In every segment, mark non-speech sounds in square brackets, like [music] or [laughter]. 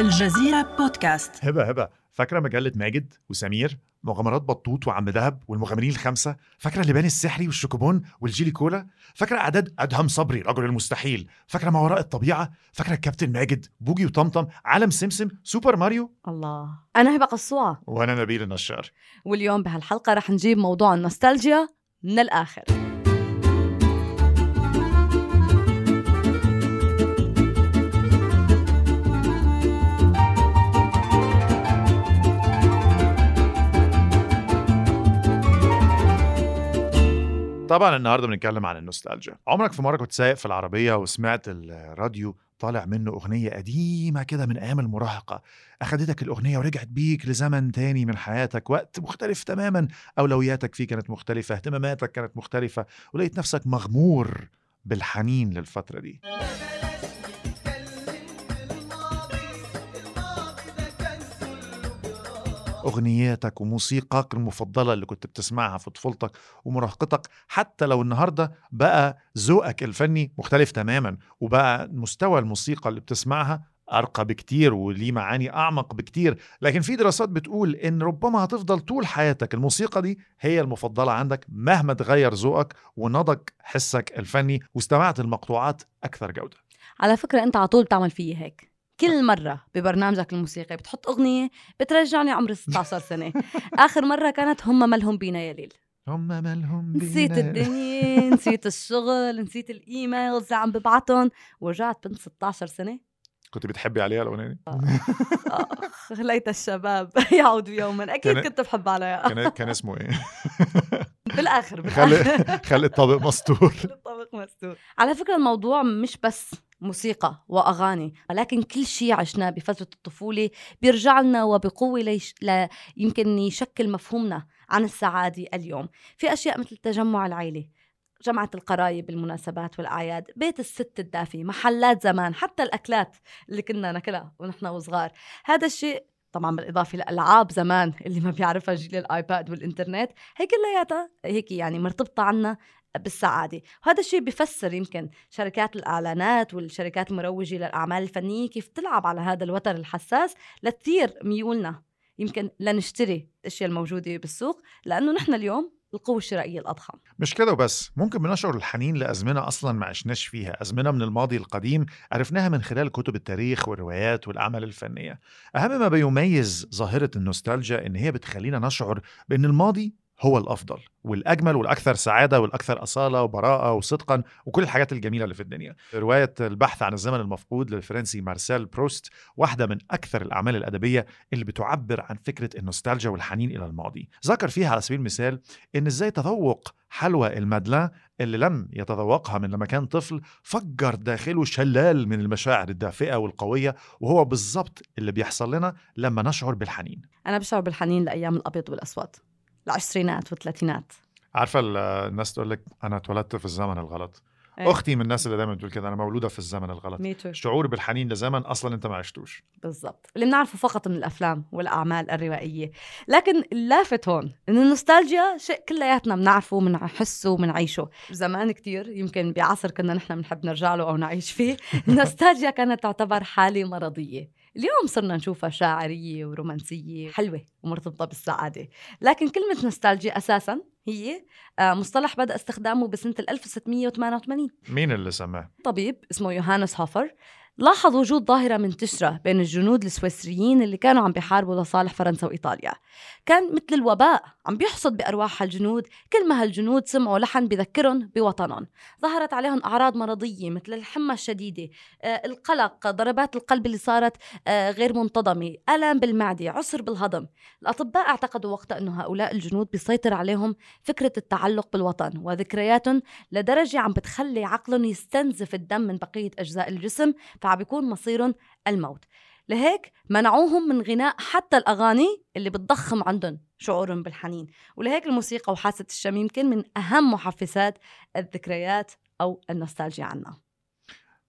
الجزيرة بودكاست. هبة هبة. فاكرة مجلة ماجد وسمير؟ مغامرات بطوط وعم دهب والمغامرين الخمسة؟ فاكرة اللبان السحري والشوكوبون والجيلي كولا؟ فاكرة اعداد أدهم صبري رجل المستحيل؟ فاكرة ما وراء الطبيعة؟ فاكرة الكابتن ماجد بوجي وطمطم عالم سمسم سوبر ماريو؟ الله. أنا هبة قصوعة وأنا نبيل النشار. واليوم بهالحلقة رح نجيب موضوع النوستالجيا من الآخر. طبعا النهارده بنتكلم عن النوستالجيا. عمرك في مرة كنت سايق في العربية وسمعت الراديو طالع منه أغنية قديمة كده من أيام المراهقة. أخدتك الأغنية ورجعت بيك لزمن تاني من حياتك. وقت مختلف تماما. أولوياتك فيه كانت مختلفة. اهتماماتك كانت مختلفة. ولقيت نفسك مغمور بالحنين للفترة دي. أغنياتك وموسيقاك المفضلة اللي كنت بتسمعها في طفولتك ومراهقتك حتى لو النهارده بقى ذوقك الفني مختلف تماما وبقى مستوى الموسيقى اللي بتسمعها أرقى بكتير وليه معاني أعمق بكتير. لكن في دراسات بتقول إن ربما هتفضل طول حياتك الموسيقى دي هي المفضلة عندك مهما تغير ذوقك ونضج حسك الفني واستمعت المقطوعات أكثر جودة. على فكرة أنت على طول بتعمل فيي هيك. كل مرة ببرنامجك الموسيقي بتحط أغنية بترجعني عمري 16 سنة. آخر مرة كانت هم مالهم بينا يا ليل. هم مالهم بينا. نسيت الدنيا نسيت الشغل نسيت الإيميلز اللي عم ببعتهم ورجعت بنت 16 سنة. كنت بتحبي عليها الأغنية دي؟ آخ ليت الشباب [laughs] يعود يوما. أكيد كان- كنت بحب عليها. كان كان اسمه إيه؟ [laughs] بالآخر خلي بالآخر. خلي الطابق مستور. [laughs] الطبق مستور. على فكرة الموضوع مش بس موسيقى وأغاني ولكن كل شيء عشناه بفترة الطفولة بيرجع لنا وبقوة ليش... لا يمكن يشكل مفهومنا عن السعادة اليوم. في أشياء مثل تجمع العيلة جمعة القرايب بالمناسبات والأعياد بيت الست الدافي محلات زمان حتى الأكلات اللي كنا ناكلها ونحن وصغار. هذا الشيء طبعا بالإضافة لألعاب زمان اللي ما بيعرفها جيل الآيباد والإنترنت هي كلياتها هيك يعني مرتبطة عنا بالسعادة. وهذا الشيء بيفسر يمكن شركات الإعلانات والشركات المروجة للأعمال الفنية كيف تلعب على هذا الوتر الحساس لتثير ميولنا. يمكن لنشتري الأشياء الموجودة بالسوق لأنه نحن اليوم القوة الشرائية الأضخم. مش كده وبس. ممكن بنشعر الحنين لأزمنة أصلا ما عشناش فيها أزمنة من الماضي القديم عرفناها من خلال كتب التاريخ والروايات والأعمال الفنية. أهم ما بيميز ظاهرة النوستالجيا إن هي بتخلينا نشعر بأن الماضي هو الأفضل والأجمل والأكثر سعادة والأكثر أصالة وبراءة وصدقا وكل الحاجات الجميلة اللي في الدنيا. رواية البحث عن الزمن المفقود للفرنسي مارسيل بروست واحدة من أكثر الأعمال الأدبية اللي بتعبر عن فكرة النوستالجيا والحنين إلى الماضي. ذكر فيها على سبيل المثال إن إزاي تذوق حلوى المادلان اللي لم يتذوقها من لما كان طفل فجر داخله شلال من المشاعر الدافئة والقوية وهو بالضبط اللي بيحصل لنا لما نشعر بالحنين. أنا بشعر بالحنين لأيام الأبيض والأسود. العشرينات والثلاثينات. عارفة ال- الناس تقول لك أنا اتولدت في الزمن الغلط. إيه. أختي من الناس اللي دايما بتقول كده أنا مولودة في الزمن الغلط. ميتو شعور بالحنين لزمن أصلا أنت ما عشتوش. بالضبط. اللي بنعرفه فقط من الأفلام والأعمال الروائية. لكن اللافت هون إنه النوستالجيا شيء كلياتنا بنعرفه وبنحسه وبنعيشه زمان كتير يمكن بعصر كنا نحن بنحب نرجع له أو نعيش فيه. [laughs] النوستالجيا كانت تعتبر حالة مرضية. اليوم صرنا نشوفها شاعرية ورومانسية حلوة. ومرتبطة بالسعادة. لكن كلمة نوستالجيا أساسا هي آه، مصطلح بدأ استخدامه بسنة 1688 مين اللي سماه؟ طبيب اسمه يوهانس هوفر. لاحظ وجود ظاهرة منتشرة بين الجنود السويسريين اللي كانوا عم بيحاربوا لصالح فرنسا وإيطاليا. كان مثل الوباء. عم بيحصد بأرواح هالجنود كل ما هالجنود سمعوا لحن بذكرهم بوطنهم. ظهرت عليهم أعراض مرضية مثل الحمى الشديدة آه، القلق ضربات القلب اللي صارت آه، غير منتظمة ألم بالمعدة عسر بالهضم. الأطباء اعتقدوا وقتها أنه هؤلاء الجنود بيسيطر عليهم فكرة التعلق بالوطن وذكرياتهم لدرجة عم بتخلي عقلهم يستنزف الدم من بقية أجزاء الجسم فعم بيكون مصيرهم الموت. لهيك منعوهم من غناء حتى الأغاني اللي بتضخم عندهم شعورهم بالحنين. ولهيك الموسيقى وحاسة الشم يمكن من أهم محفزات الذكريات أو النوستالجيا عنا.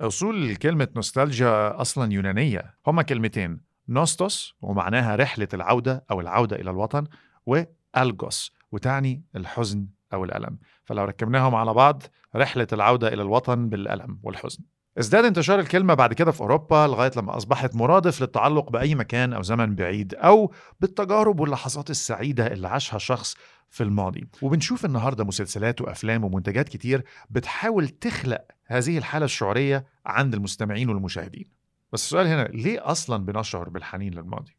أصول كلمة نوستالجيا أصلا يونانية. هما كلمتين نوستوس ومعناها رحلة العودة أو العودة إلى الوطن وألجوس وتعني الحزن أو الألم. فلو ركبناهم على بعض رحلة العودة إلى الوطن بالألم والحزن. ازداد انتشار الكلمة بعد كده في أوروبا لغاية لما أصبحت مرادف للتعلق بأي مكان أو زمن بعيد أو بالتجارب واللحظات السعيدة اللي عاشها شخص في الماضي وبنشوف النهاردة مسلسلات وأفلام ومنتجات كتير بتحاول تخلق هذه الحالة الشعورية عند المستمعين والمشاهدين بس السؤال هنا ليه أصلا بنشعر بالحنين للماضي؟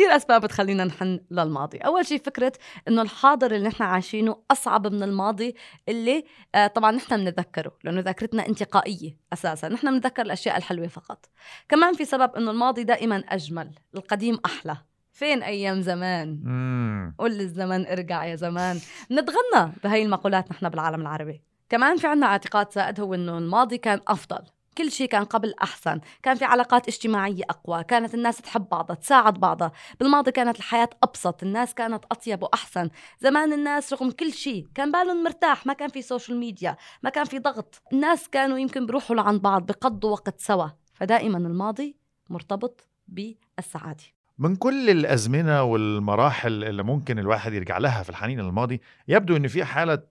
كتير أسباب بتخلينا نحن للماضي. أول شيء فكرة إنه الحاضر اللي نحن عايشينه أصعب من الماضي اللي آه طبعا نحن بنتذكره لأنه ذاكرتنا انتقائية أساسا. نحن بنتذكر الأشياء الحلوة فقط. كمان في سبب إنه الماضي دائما أجمل القديم أحلى. فين أيام زمان؟ مم. قل الزمن ارجع يا زمان. نتغنى بهي المقولات نحن بالعالم العربي. كمان في عنا اعتقاد سائد هو إنه الماضي كان أفضل. كل شيء كان قبل أحسن. كان في علاقات اجتماعية أقوى. كانت الناس تحب بعضها تساعد بعضها. بالماضي كانت الحياة أبسط. الناس كانت أطيب وأحسن. زمان الناس رغم كل شيء كان بالهم مرتاح. ما كان في social media ما كان في ضغط. الناس كانوا يمكن بيروحوا لعند بعض بقضوا وقت سوا. فدائما الماضي مرتبط بالسعادة. من كل الأزمنة والمراحل اللي ممكن الواحد يرجع لها في الحنين للماضي يبدو أن في حالة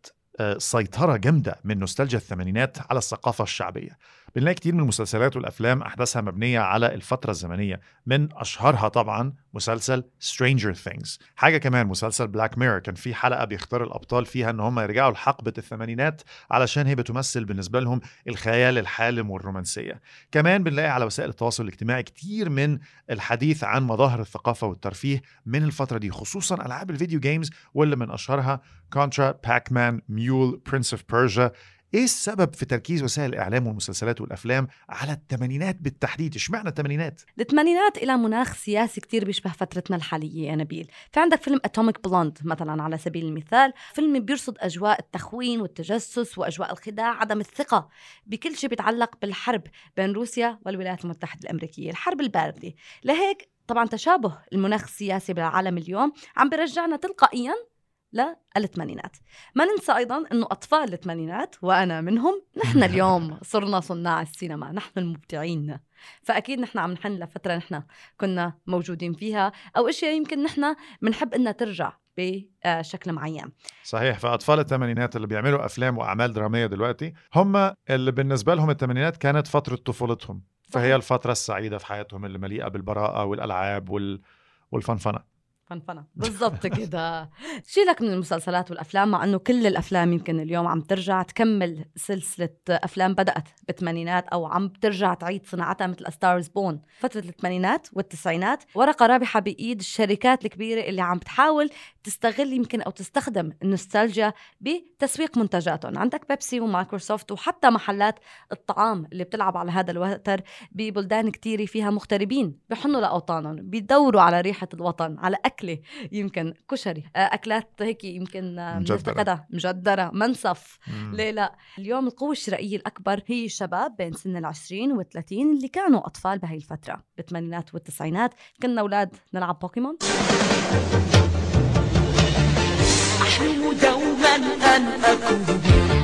سيطرة جامدة من نوستالجيا الثمانينات على الثقافة الشعبية. بنلاقي كتير من المسلسلات والأفلام أحداثها مبنية على الفترة الزمنية من أشهرها طبعا مسلسل Stranger Things. حاجة كمان مسلسل Black Mirror كان في حلقة بيختار الأبطال فيها أن هم يرجعوا لحقبة الثمانينات علشان هي بتمثل بالنسبة لهم الخيال الحالم والرومانسية. كمان بنلاقي على وسائل التواصل الاجتماعي كتير من الحديث عن مظاهر الثقافة والترفيه من الفترة دي خصوصا ألعاب ال video games واللي من أشهرها Contra Pac-Man ميول Prince of Persia إيه السبب في تركيز وسائل الإعلام والمسلسلات والأفلام على الثمانينات بالتحديد؟ اشمعنى الثمانينات؟ الثمانينات إلى مناخ سياسي كتير بيشبه فترتنا الحالية يا نبيل في عندك فيلم Atomic Blonde مثلا على سبيل المثال. فيلم بيرصد أجواء التخوين والتجسس وأجواء الخداع عدم الثقة بكل شيء بيتعلق بالحرب بين روسيا والولايات المتحدة الأمريكية الحرب الباردة. لهيك طبعا تشابه المناخ السياسي بالعالم اليوم عم بيرجعنا تلقائيا للثمانينات. ما ننسى أيضا أنه أطفال الثمانينات وأنا منهم نحن اليوم [laughs] صرنا صناع السينما نحن المبدعين. فأكيد نحن عم نحن لفترة نحن كنا موجودين فيها أو أشياء يمكن نحن بنحب إنها ترجع بشكل معين. صحيح. فأطفال الثمانينات اللي بيعملوا أفلام وأعمال درامية دلوقتي هم اللي بالنسبة لهم الثمانينات كانت فترة طفولتهم. فهي صحيح. الفترة السعيدة في حياتهم اللي مليئة بالبراءة والألعاب وال... والفنفنة. فنفنة. بالضبط [laughs] كده. شيلك من المسلسلات والأفلام؟ مع إنه كل الأفلام يمكن اليوم عم ترجع تكمل سلسلة أفلام بدأت بالثمانينات أو عم ترجع تعيد صناعتها مثل ستارز بون فترة الثمانينات والتسعينات ورقة رابحة بإيد الشركات الكبيرة اللي عم بتحاول تستغل يمكن أو تستخدم النوستالجيا بتسويق منتجاتهم. عندك بيبسي ومايكروسوفت وحتى محلات الطعام اللي بتلعب على هذا الوتر ببلدان كتيرة فيها مغتربين بحنوا لأوطانهم بيدوروا على ريحة الوطن على أكلة يمكن كشري آه، أكلات هيك يمكن آه، مجدرة. مجدرة منسف مم. ليه لا اليوم القوة الشرائية الأكبر هي الشباب بين سن العشرين والثلاثين اللي كانوا أطفال بهي الفترة بالثمانينات والتسعينات كنا أولاد نلعب بوكيمون أحلم دوما أن أكون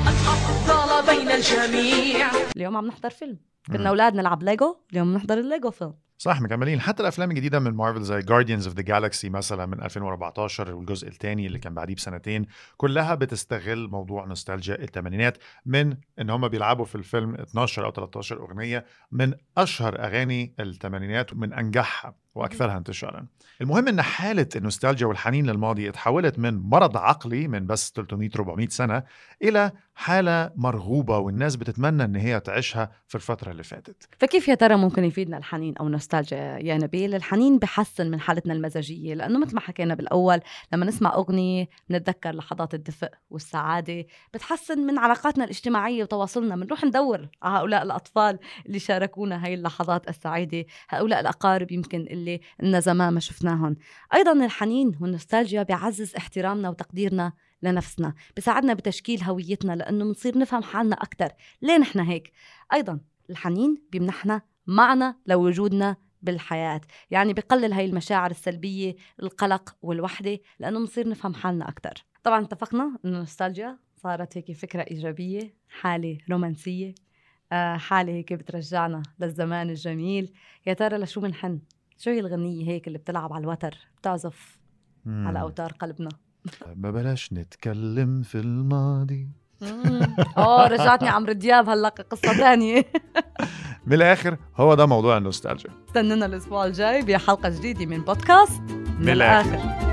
الأفضل بين الجميع اليوم عم نحضر فيلم. كنا أولاد نلعب ليجو اليوم نحضر الليجو فيلم صح مكملين. حتى الأفلام الجديدة من مارفل زي Guardians of the Galaxy مثلا من 2014 والجزء الثاني اللي كان بعديه بسنتين كلها بتستغل موضوع نوستالجيا الثمانينات من إن هم بيلعبوا في الفيلم 12 أو 13 أغنية من أشهر أغاني الثمانينات ومن أنجحها وأكثرها انتشارا. المهم إن حالة النوستالجيا والحنين للماضي اتحولت من مرض عقلي من بس 300 400 سنة إلى حالة مرغوبة والناس بتتمنى إن هي تعيشها في الفترة اللي فاتت. فكيف يا ترى ممكن يفيدنا الحنين أو النوستالجيا يا نبيل؟ الحنين بحسن من حالتنا المزاجية لأنه مثل ما حكينا بالأول لما نسمع أغنية بنتذكر لحظات الدفء والسعادة، بتحسن من علاقاتنا الاجتماعية وتواصلنا، بنروح ندور على هؤلاء الأطفال اللي شاركونا هاي اللحظات السعيدة، هؤلاء الأقارب يمكن اللي إلنا زمان ما شفناهم. أيضا الحنين والنوستالجيا بيعزز احترامنا وتقديرنا لنفسنا بساعدنا بتشكيل هويتنا لأنه بنصير نفهم حالنا أكثر ليه نحن هيك أيضا الحنين بيمنحنا معنى لوجودنا بالحياة يعني بقلل هاي المشاعر السلبية القلق والوحدة لأنه بنصير نفهم حالنا أكثر طبعا اتفقنا أنه النوستالجيا صارت هيك فكرة إيجابية حالة رومانسية آه، حالة هيك بترجعنا للزمان الجميل يا ترى لشو منحن شو هي الغنية هيك اللي بتلعب على الوتر بتعزف مم. على أوتار قلبنا ما بلاش نتكلم في الماضي. آه رجعتني عمرو دياب هلأ قصه ثانية [laughs] من الآخر هو ده موضوع النوستالجيا. استنونا الأسبوع الجاي بحلقة جديدة من بودكاست. من, من الآخر. الآخر.